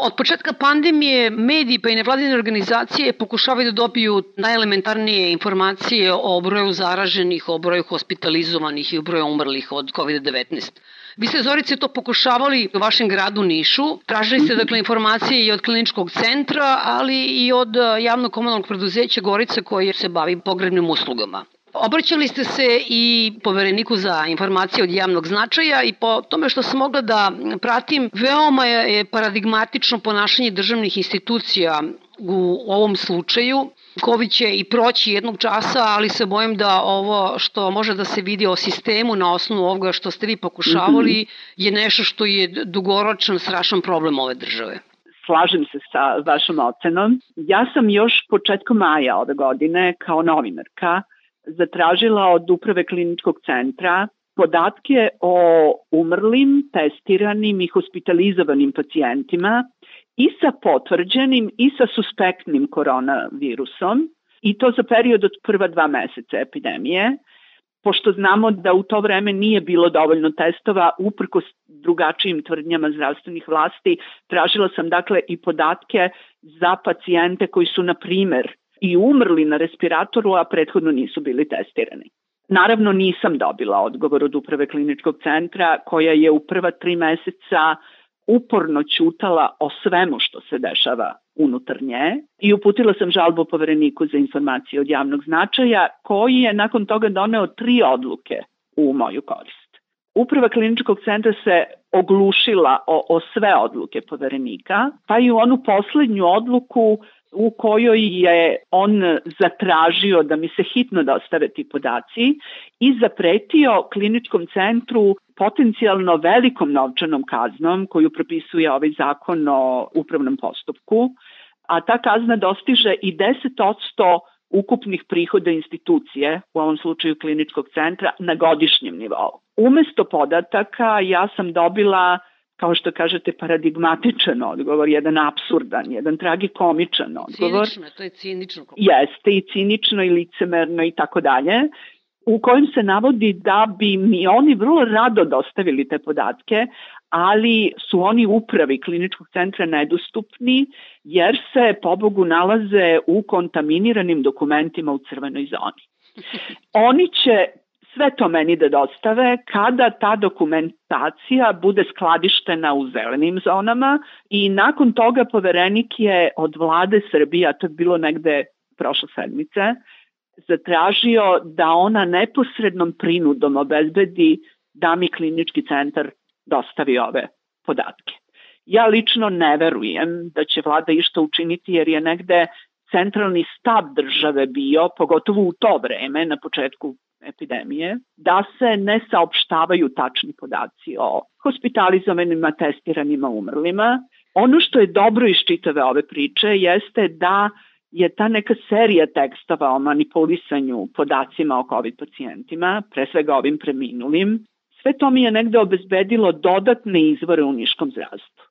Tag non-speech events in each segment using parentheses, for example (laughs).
Od početka pandemije mediji pa i nevladine organizacije pokušavaju da dobiju najelementarnije informacije o broju zaraženih, o broju hospitalizovanih i o broju umrlih od COVID-19. Vi ste, Zorice, to pokušavali u vašem gradu Nišu. Tražili ste, dakle, informacije i od kliničkog centra, ali i od javnog komunalnog preduzeća Gorica koje se bavi pogrebnim uslugama. Obraćali ste se i povereniku za informacije od javnog značaja i po tome što sam mogla da pratim, veoma je paradigmatično ponašanje državnih institucija u ovom slučaju. COVID će i proći jednog časa, ali se bojim da ovo što može da se vidi o sistemu na osnovu ovoga što ste vi pokušavali -hmm. je nešto što je dugoročan, strašan problem ove države slažem se sa vašom ocenom. Ja sam još početkom maja ove godine kao novinarka zatražila od uprave kliničkog centra podatke o umrlim, testiranim i hospitalizovanim pacijentima i sa potvrđenim i sa suspektnim koronavirusom i to za period od prva dva meseca epidemije, pošto znamo da u to vreme nije bilo dovoljno testova, uprkos drugačijim tvrdnjama zdravstvenih vlasti, tražila sam dakle i podatke za pacijente koji su, na primer, i umrli na respiratoru, a prethodno nisu bili testirani. Naravno nisam dobila odgovor od uprave kliničkog centra koja je u prva tri meseca uporno ćutala o svemu što se dešava unutar nje i uputila sam žalbu povereniku za informacije od javnog značaja koji je nakon toga doneo tri odluke u moju korist. Uprava kliničkog centra se oglušila o, o sve odluke poverenika, pa i u onu poslednju odluku u kojoj je on zatražio da mi se hitno dostave ti podaci i zapretio kliničkom centru potencijalno velikom novčanom kaznom koju propisuje ovaj zakon o upravnom postupku, a ta kazna dostiže i 10% ukupnih prihoda institucije, u ovom slučaju kliničkog centra, na godišnjem nivou. Umesto podataka ja sam dobila kao što kažete, paradigmatičan odgovor, jedan absurdan, jedan tragikomičan odgovor. Cinično, to je cinično. Jeste i cinično i licemerno i tako dalje, u kojem se navodi da bi mi oni vrlo rado dostavili te podatke, ali su oni upravi kliničkog centra nedostupni jer se pobogu nalaze u kontaminiranim dokumentima u crvenoj zoni. (laughs) Oni će sve to meni da dostave kada ta dokumentacija bude skladištena u zelenim zonama i nakon toga poverenik je od vlade Srbije, a to je bilo negde prošle sedmice, zatražio da ona neposrednom prinudom obezbedi da mi klinički centar dostavi ove podatke. Ja lično ne verujem da će vlada išta učiniti jer je negde centralni stav države bio, pogotovo u to vreme, na početku epidemije, da se ne saopštavaju tačni podaci o hospitalizovanima, testiranima, umrlima. Ono što je dobro iz čitave ove priče jeste da je ta neka serija tekstova o manipulisanju podacima o COVID pacijentima, pre svega ovim preminulim, sve to mi je negde obezbedilo dodatne izvore u niškom zdravstvu.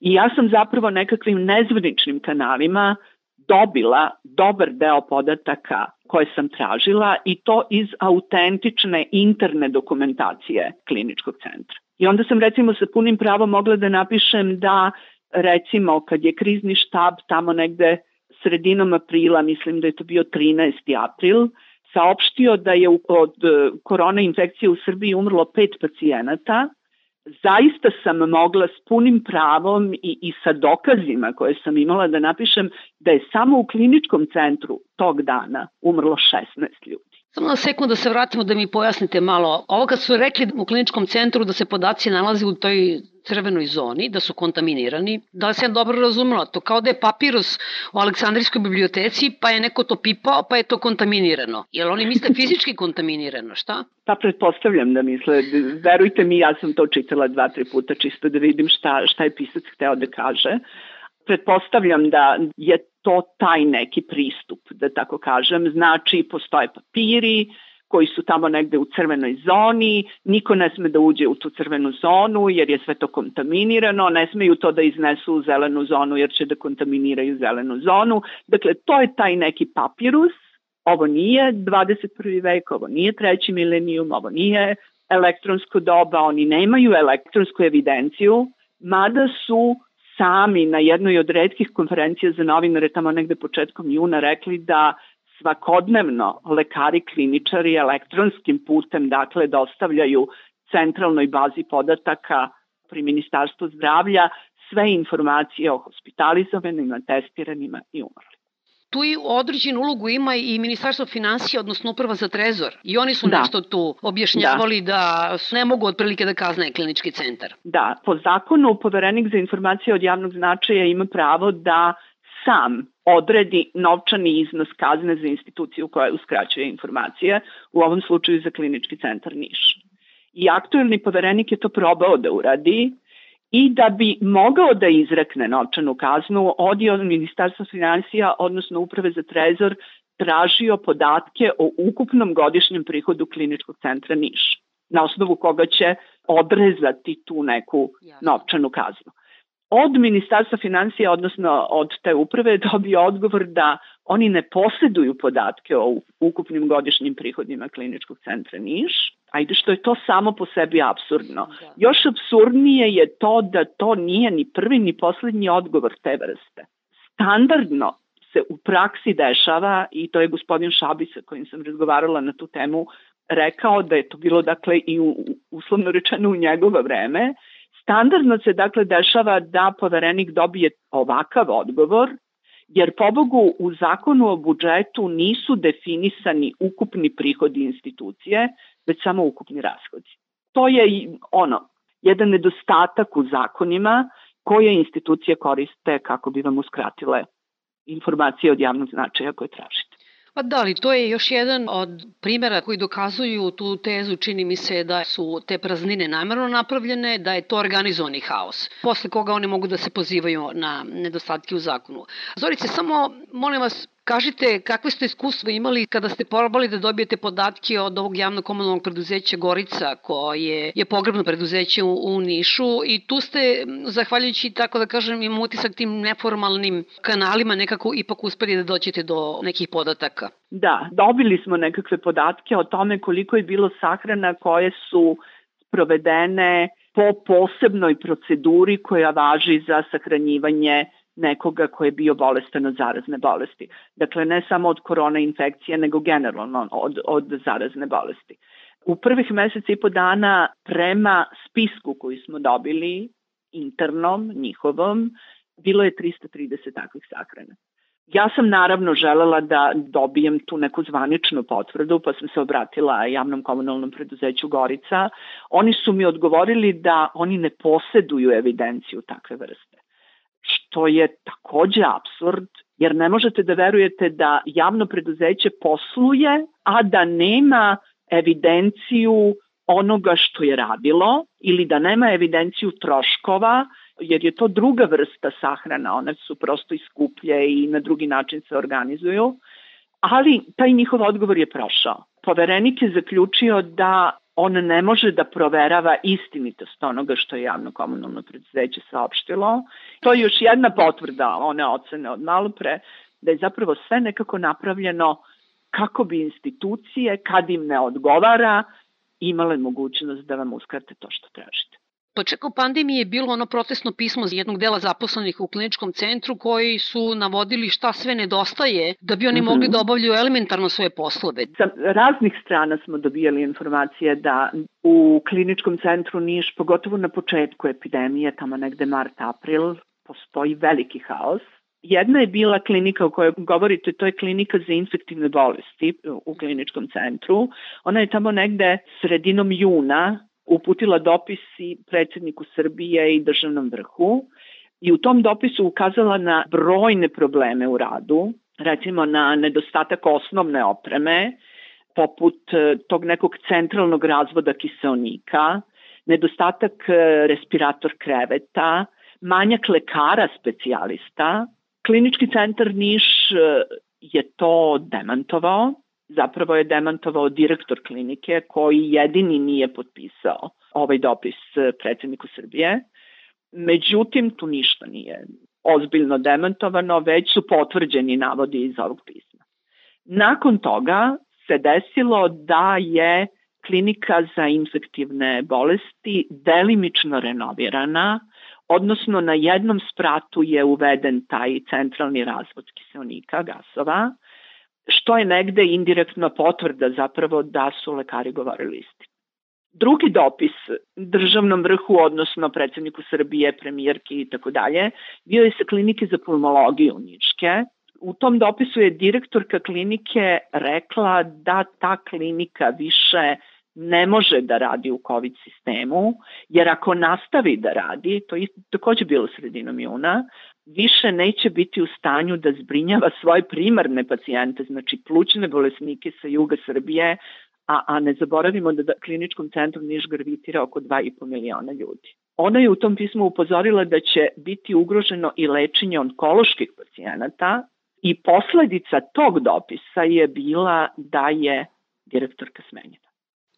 I ja sam zapravo nekakvim nezvaničnim kanalima dobila dobar deo podataka koje sam tražila i to iz autentične interne dokumentacije kliničkog centra. I onda sam recimo sa punim pravom mogla da napišem da recimo kad je krizni štab tamo negde sredinom aprila, mislim da je to bio 13. april, saopštio da je od korona infekcije u Srbiji umrlo pet pacijenata, zaista sam mogla s punim pravom i, i sa dokazima koje sam imala da napišem da je samo u kliničkom centru tog dana umrlo 16 ljudi. Samo na sekundu da se vratimo da mi pojasnite malo. Ovo kad su rekli u kliničkom centru da se podaci nalaze u toj crvenoj zoni, da su kontaminirani, da li sam dobro razumela to? Kao da je papirus u Aleksandrijskoj biblioteci, pa je neko to pipao, pa je to kontaminirano. Jel oni misle (laughs) fizički kontaminirano, šta? Pa pretpostavljam da misle. Verujte mi, ja sam to čitala dva, tri puta čisto da vidim šta, šta je pisac hteo da kaže pretpostavljam da je to taj neki pristup, da tako kažem. Znači, postoje papiri koji su tamo negde u crvenoj zoni, niko ne sme da uđe u tu crvenu zonu jer je sve to kontaminirano, ne smeju to da iznesu u zelenu zonu jer će da kontaminiraju zelenu zonu. Dakle, to je taj neki papirus, ovo nije 21. vek, ovo nije treći milenijum, ovo nije elektronsko doba, oni nemaju elektronsku evidenciju, mada su sami na jednoj od redkih konferencija za novinare tamo negde početkom juna rekli da svakodnevno lekari kliničari elektronskim putem dakle dostavljaju centralnoj bazi podataka pri Ministarstvu zdravlja sve informacije o hospitalizovanima, testiranima i umrli. Tu i određenu ulogu ima i Ministarstvo financija, odnosno Uprava za trezor. I oni su da. nešto tu objašnjavali da. da ne mogu otprilike da kazne klinički centar. Da, po zakonu poverenik za informacije od javnog značaja ima pravo da sam odredi novčani iznos kazne za instituciju koja uskraćuje informacije, u ovom slučaju za klinički centar Niš. I aktuelni poverenik je to probao da uradi i da bi mogao da izrekne novčanu kaznu, odio od Ministarstva financija, odnosno Uprave za trezor, tražio podatke o ukupnom godišnjem prihodu kliničkog centra Niš, na osnovu koga će odrezati tu neku novčanu kaznu. Od Ministarstva financija, odnosno od te uprave, (laughs) dobio odgovor da oni ne poseduju podatke o ukupnim godišnjim prihodima kliničkog centra Niš, ajde što je to samo po sebi absurdno. Da. Još absurdnije je to da to nije ni prvi ni poslednji odgovor te vrste. Standardno se u praksi dešava, i to je gospodin Šabi sa kojim sam razgovarala na tu temu, rekao da je to bilo dakle i u, uslovno rečeno u njegovo vreme, Standardno se dakle dešava da poverenik dobije ovakav odgovor, jer pobogu u zakonu o budžetu nisu definisani ukupni prihodi institucije, već samo ukupni rashodi. To je ono, jedan nedostatak u zakonima koje institucije koriste kako bi vam uskratile informacije od javnog značaja koje tražite. Pa da, ali to je još jedan od primera koji dokazuju tu tezu, čini mi se da su te praznine namerno napravljene, da je to organizovani haos, posle koga oni mogu da se pozivaju na nedostatke u zakonu. Zorice, samo molim vas, Kažite, kakve ste iskustvo imali kada ste probali da dobijete podatke od ovog javnog komunalnog preduzeća Gorica, koje je pogrebno preduzeće u, u Nišu i tu ste, zahvaljujući, tako da kažem, im utisak tim neformalnim kanalima, nekako ipak uspeli da dođete do nekih podataka. Da, dobili smo nekakve podatke o tome koliko je bilo sahrana koje su provedene po posebnoj proceduri koja važi za sahranjivanje nekoga ko je bio bolestan od zarazne bolesti. Dakle, ne samo od korona infekcije, nego generalno od, od zarazne bolesti. U prvih meseca i po dana prema spisku koji smo dobili, internom, njihovom, bilo je 330 takvih sahrana. Ja sam naravno želela da dobijem tu neku zvaničnu potvrdu, pa sam se obratila javnom komunalnom preduzeću Gorica. Oni su mi odgovorili da oni ne poseduju evidenciju takve vrste što je takođe absurd, jer ne možete da verujete da javno preduzeće posluje, a da nema evidenciju onoga što je radilo ili da nema evidenciju troškova, jer je to druga vrsta sahrana, one su prosto iskuplje i na drugi način se organizuju. Ali taj njihov odgovor je prošao. Poverenik je zaključio da on ne može da proverava istinitost onoga što je javno komunalno preduzeće saopštilo. To je još jedna potvrda one ocene od malo pre, da je zapravo sve nekako napravljeno kako bi institucije, kad im ne odgovara, imale mogućnost da vam uskrate to što tražite. Početkom pandemije je bilo ono protestno pismo jednog dela zaposlenih u kliničkom centru koji su navodili šta sve nedostaje da bi oni mm -hmm. mogli da obavljaju elementarno svoje poslove. Sa raznih strana smo dobijali informacije da u kliničkom centru Niš, pogotovo na početku epidemije, tamo negde mart-april, postoji veliki haos. Jedna je bila klinika o kojoj govorite, to je klinika za infektivne bolesti u kliničkom centru. Ona je tamo negde sredinom juna uputila dopis i predsedniku Srbije i državnom vrhu i u tom dopisu ukazala na brojne probleme u radu, recimo na nedostatak osnovne opreme, poput e, tog nekog centralnog razvoda kiseonika, nedostatak e, respirator kreveta, manjak lekara specijalista. Klinički centar Niš e, je to demantovao zapravo je demantovao direktor klinike koji jedini nije potpisao ovaj dopis predsedniku Srbije. Međutim, tu ništa nije ozbiljno demantovano, već su potvrđeni navodi iz ovog pisma. Nakon toga se desilo da je klinika za infektivne bolesti delimično renovirana, odnosno na jednom spratu je uveden taj centralni razvod kiselnika, gasova, što je negde indirektno potvrda zapravo da su lekari govorili istinu. Drugi dopis državnom vrhu, odnosno predsedniku Srbije, premijerki i tako dalje, bio je sa klinike za pulmologiju Ničke. U tom dopisu je direktorka klinike rekla da ta klinika više ne može da radi u COVID sistemu, jer ako nastavi da radi, to je takođe bilo sredinom juna, više neće biti u stanju da zbrinjava svoje primarne pacijente, znači plućne bolesnike sa juga Srbije, a, a ne zaboravimo da, da kliničkom centru Niš gravitira oko 2,5 miliona ljudi. Ona je u tom pismu upozorila da će biti ugroženo i lečenje onkoloških pacijenata i posledica tog dopisa je bila da je direktorka smenjena.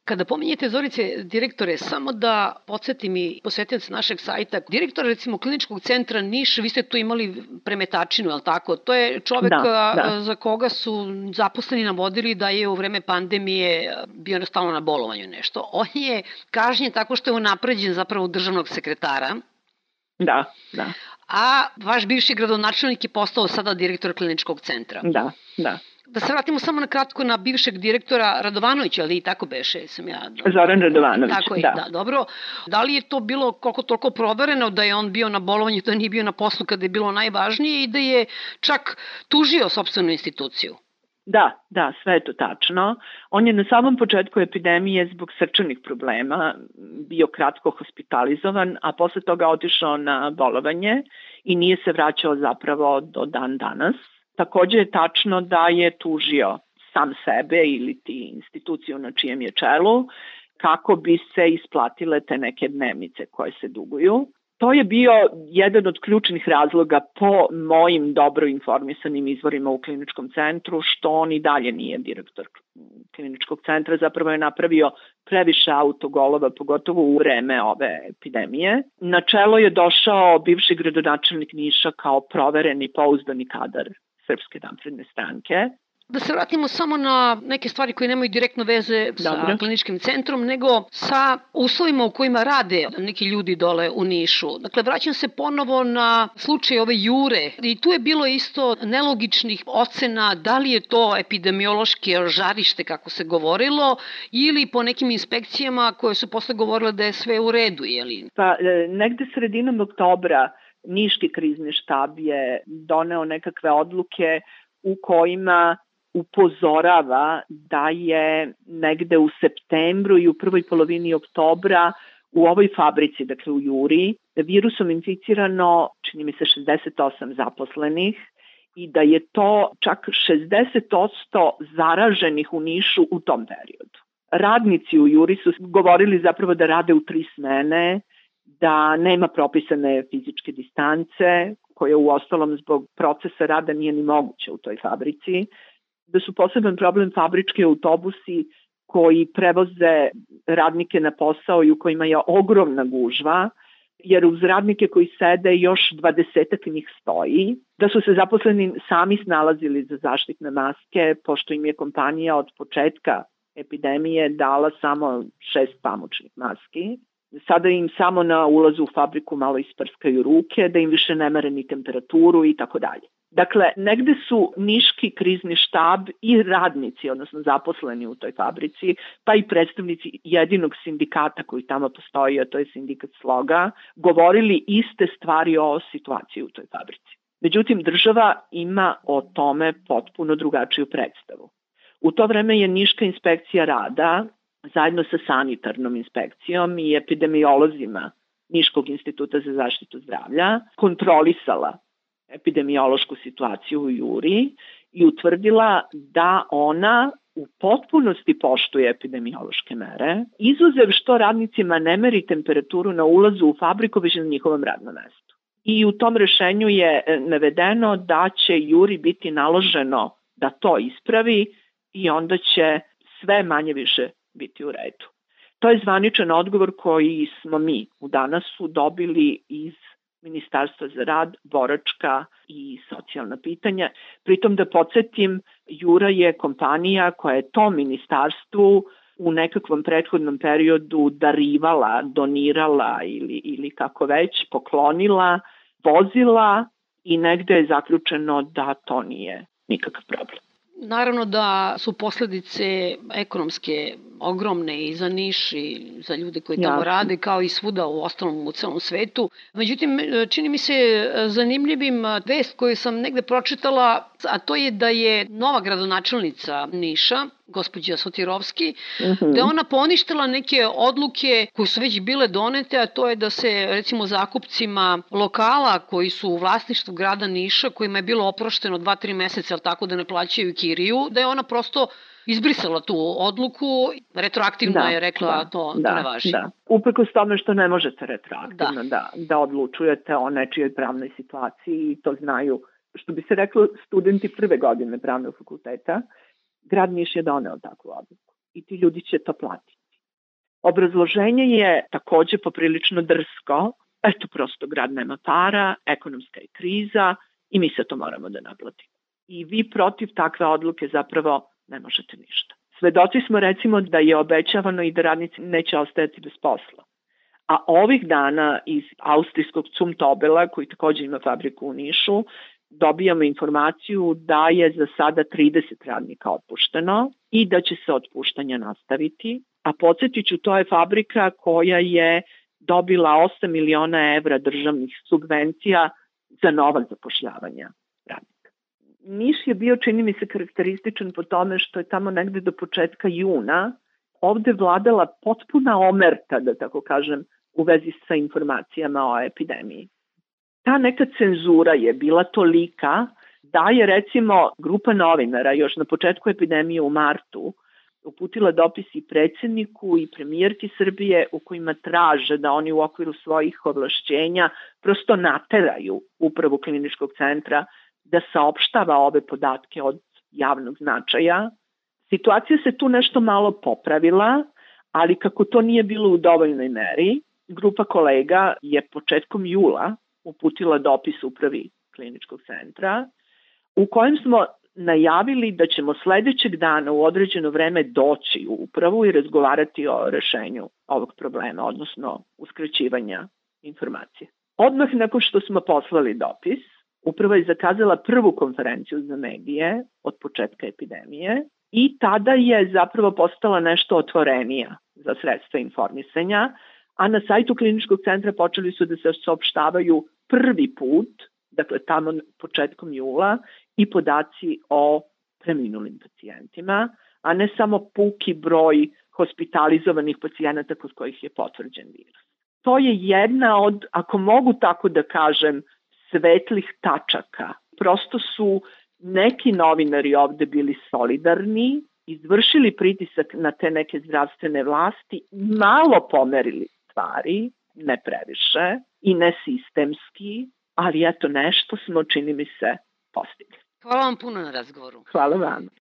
Kada pominjete Zorice direktore, samo da podsjetim i posetioce našeg sajta, direktor recimo kliničkog centra Niš, vi ste tu imali premetačinu, je li tako? To je čovek da, da. za koga su zaposleni navodili da je u vreme pandemije bio stalno na bolovanju nešto. On je kažnjen tako što je unapređen zapravo državnog sekretara. Da, da. A vaš bivši gradonačelnik je postao sada direktor kliničkog centra. Da, da. Da se vratimo samo na kratko na bivšeg direktora Radovanovića, ali i tako beše, sam ja... Zoran Radovanović, tako je, da. da. dobro. Da li je to bilo koliko toliko provereno da je on bio na bolovanju, da nije bio na poslu kada je bilo najvažnije i da je čak tužio sobstvenu instituciju? Da, da, sve je to tačno. On je na samom početku epidemije zbog srčanih problema bio kratko hospitalizovan, a posle toga otišao na bolovanje i nije se vraćao zapravo do dan danas. Takođe je tačno da je tužio sam sebe ili ti instituciju na čijem je čelu kako bi se isplatile te neke dnevnice koje se duguju. To je bio jedan od ključnih razloga po mojim dobro informisanim izvorima u kliničkom centru, što on i dalje nije direktor kliničkog centra, zapravo je napravio previše autogolova, pogotovo u vreme ove epidemije. Na čelo je došao bivši gradonačelnik Niša kao provereni pouzdani kadar Srpske napredne stranke. Da se vratimo samo na neke stvari koje nemaju direktno veze sa Dobre. kliničkim centrom, nego sa uslovima u kojima rade neki ljudi dole u Nišu. Dakle, vraćam se ponovo na slučaj ove jure i tu je bilo isto nelogičnih ocena da li je to epidemiološki žarište, kako se govorilo, ili po nekim inspekcijama koje su posle govorile da je sve u redu, jeli? Pa, e, negde sredinom oktobra Niški krizni štab je doneo nekakve odluke u kojima upozorava da je negde u septembru i u prvoj polovini oktobra u ovoj fabrici, dakle u Juri, virusom inficirano, čini mi se, 68 zaposlenih i da je to čak 60% zaraženih u Nišu u tom periodu. Radnici u Juri su govorili zapravo da rade u tri smene, da nema propisane fizičke distance, koje u ostalom zbog procesa rada nije ni moguće u toj fabrici, da su poseban problem fabrički autobusi koji prevoze radnike na posao i u kojima je ogromna gužva, jer uz radnike koji sede još dvadesetak njih stoji, da su se zaposleni sami snalazili za zaštitne maske, pošto im je kompanija od početka epidemije dala samo šest pamučnih maski sada im samo na ulazu u fabriku malo isprskaju ruke, da im više ne mere ni temperaturu i tako dalje. Dakle, negde su Niški krizni štab i radnici, odnosno zaposleni u toj fabrici, pa i predstavnici jedinog sindikata koji tamo postoji, a to je sindikat Sloga, govorili iste stvari o situaciji u toj fabrici. Međutim, država ima o tome potpuno drugačiju predstavu. U to vreme je Niška inspekcija rada zajedno sa sanitarnom inspekcijom i epidemiolozima Niškog instituta za zaštitu zdravlja kontrolisala epidemiološku situaciju u Juri i utvrdila da ona u potpunosti poštuje epidemiološke mere, izuzev što radnicima ne meri temperaturu na ulazu u fabriku već na njihovom radnom mestu. I u tom rešenju je e, navedeno da će Juri biti naloženo da to ispravi i onda će sve manje više biti u redu. To je zvaničan odgovor koji smo mi u danasu dobili iz Ministarstva za rad, boračka i socijalna pitanja. Pritom da podsjetim, Jura je kompanija koja je tom ministarstvu u nekakvom prethodnom periodu darivala, donirala ili, ili kako već, poklonila, vozila i negde je zaključeno da to nije nikakav problem. Naravno da su posledice ekonomske ogromne i za Niš i za ljude koji tamo Jasne. rade, kao i svuda u ostalom u celom svetu. Međutim, čini mi se zanimljivim vest koju sam negde pročitala, a to je da je nova gradonačelnica Niša, gospođa Sotirovski, uh mhm. -huh. da je ona poništila neke odluke koje su već bile donete, a to je da se recimo zakupcima lokala koji su u vlasništvu grada Niša, kojima je bilo oprošteno 2-3 meseca, ali tako da ne plaćaju kiriju, da je ona prosto izbrisala tu odluku, retroaktivno da, je rekla da, to, da, to ne važi. Da. Uprkos tome što ne možete retroaktivno da. da, da odlučujete o nečijoj pravnoj situaciji i to znaju, što bi se reklo, studenti prve godine pravnog fakulteta, grad Niš je doneo takvu odluku i ti ljudi će to platiti. Obrazloženje je takođe poprilično drsko, eto prosto grad nema para, ekonomska je kriza i mi se to moramo da naplatimo. I vi protiv takve odluke zapravo ne možete ništa. Svedoci smo recimo da je obećavano i da radnici neće ostajati bez posla. A ovih dana iz austrijskog Cumtobela, koji takođe ima fabriku u Nišu, dobijamo informaciju da je za sada 30 radnika otpušteno i da će se otpuštanja nastaviti. A podsjetit ću, to je fabrika koja je dobila 8 miliona evra državnih subvencija za nova zapošljavanja radnika. Niš je bio, čini mi se, karakterističan po tome što je tamo negde do početka juna ovde vladala potpuna omerta, da tako kažem, u vezi sa informacijama o epidemiji. Ta neka cenzura je bila tolika da je recimo grupa novinara još na početku epidemije u martu uputila dopis i predsedniku i premijerki Srbije u kojima traže da oni u okviru svojih ovlašćenja prosto nateraju upravu kliničkog centra da saopštava ove podatke od javnog značaja. Situacija se tu nešto malo popravila, ali kako to nije bilo u dovoljnoj meri, grupa kolega je početkom jula uputila dopis upravi kliničkog centra u kojem smo najavili da ćemo sledećeg dana u određeno vreme doći u upravu i razgovarati o rešenju ovog problema, odnosno uskraćivanja informacije. Odmah nakon što smo poslali dopis, Uprava je zakazala prvu konferenciju za medije od početka epidemije i tada je zapravo postala nešto otvorenija za sredstva informisanja, a na sajtu kliničkog centra počeli su da se saopštavaju prvi put, dakle tamo početkom jula, i podaci o preminulim pacijentima, a ne samo puki broj hospitalizovanih pacijenata kod kojih je potvrđen virus. To je jedna od, ako mogu tako da kažem, svetlih tačaka. Prosto su neki novinari ovde bili solidarni, izvršili pritisak na te neke zdravstvene vlasti, malo pomerili stvari, ne previše i ne sistemski, ali eto nešto smo, čini mi se, postigli. Hvala vam puno na razgovoru. Hvala vam.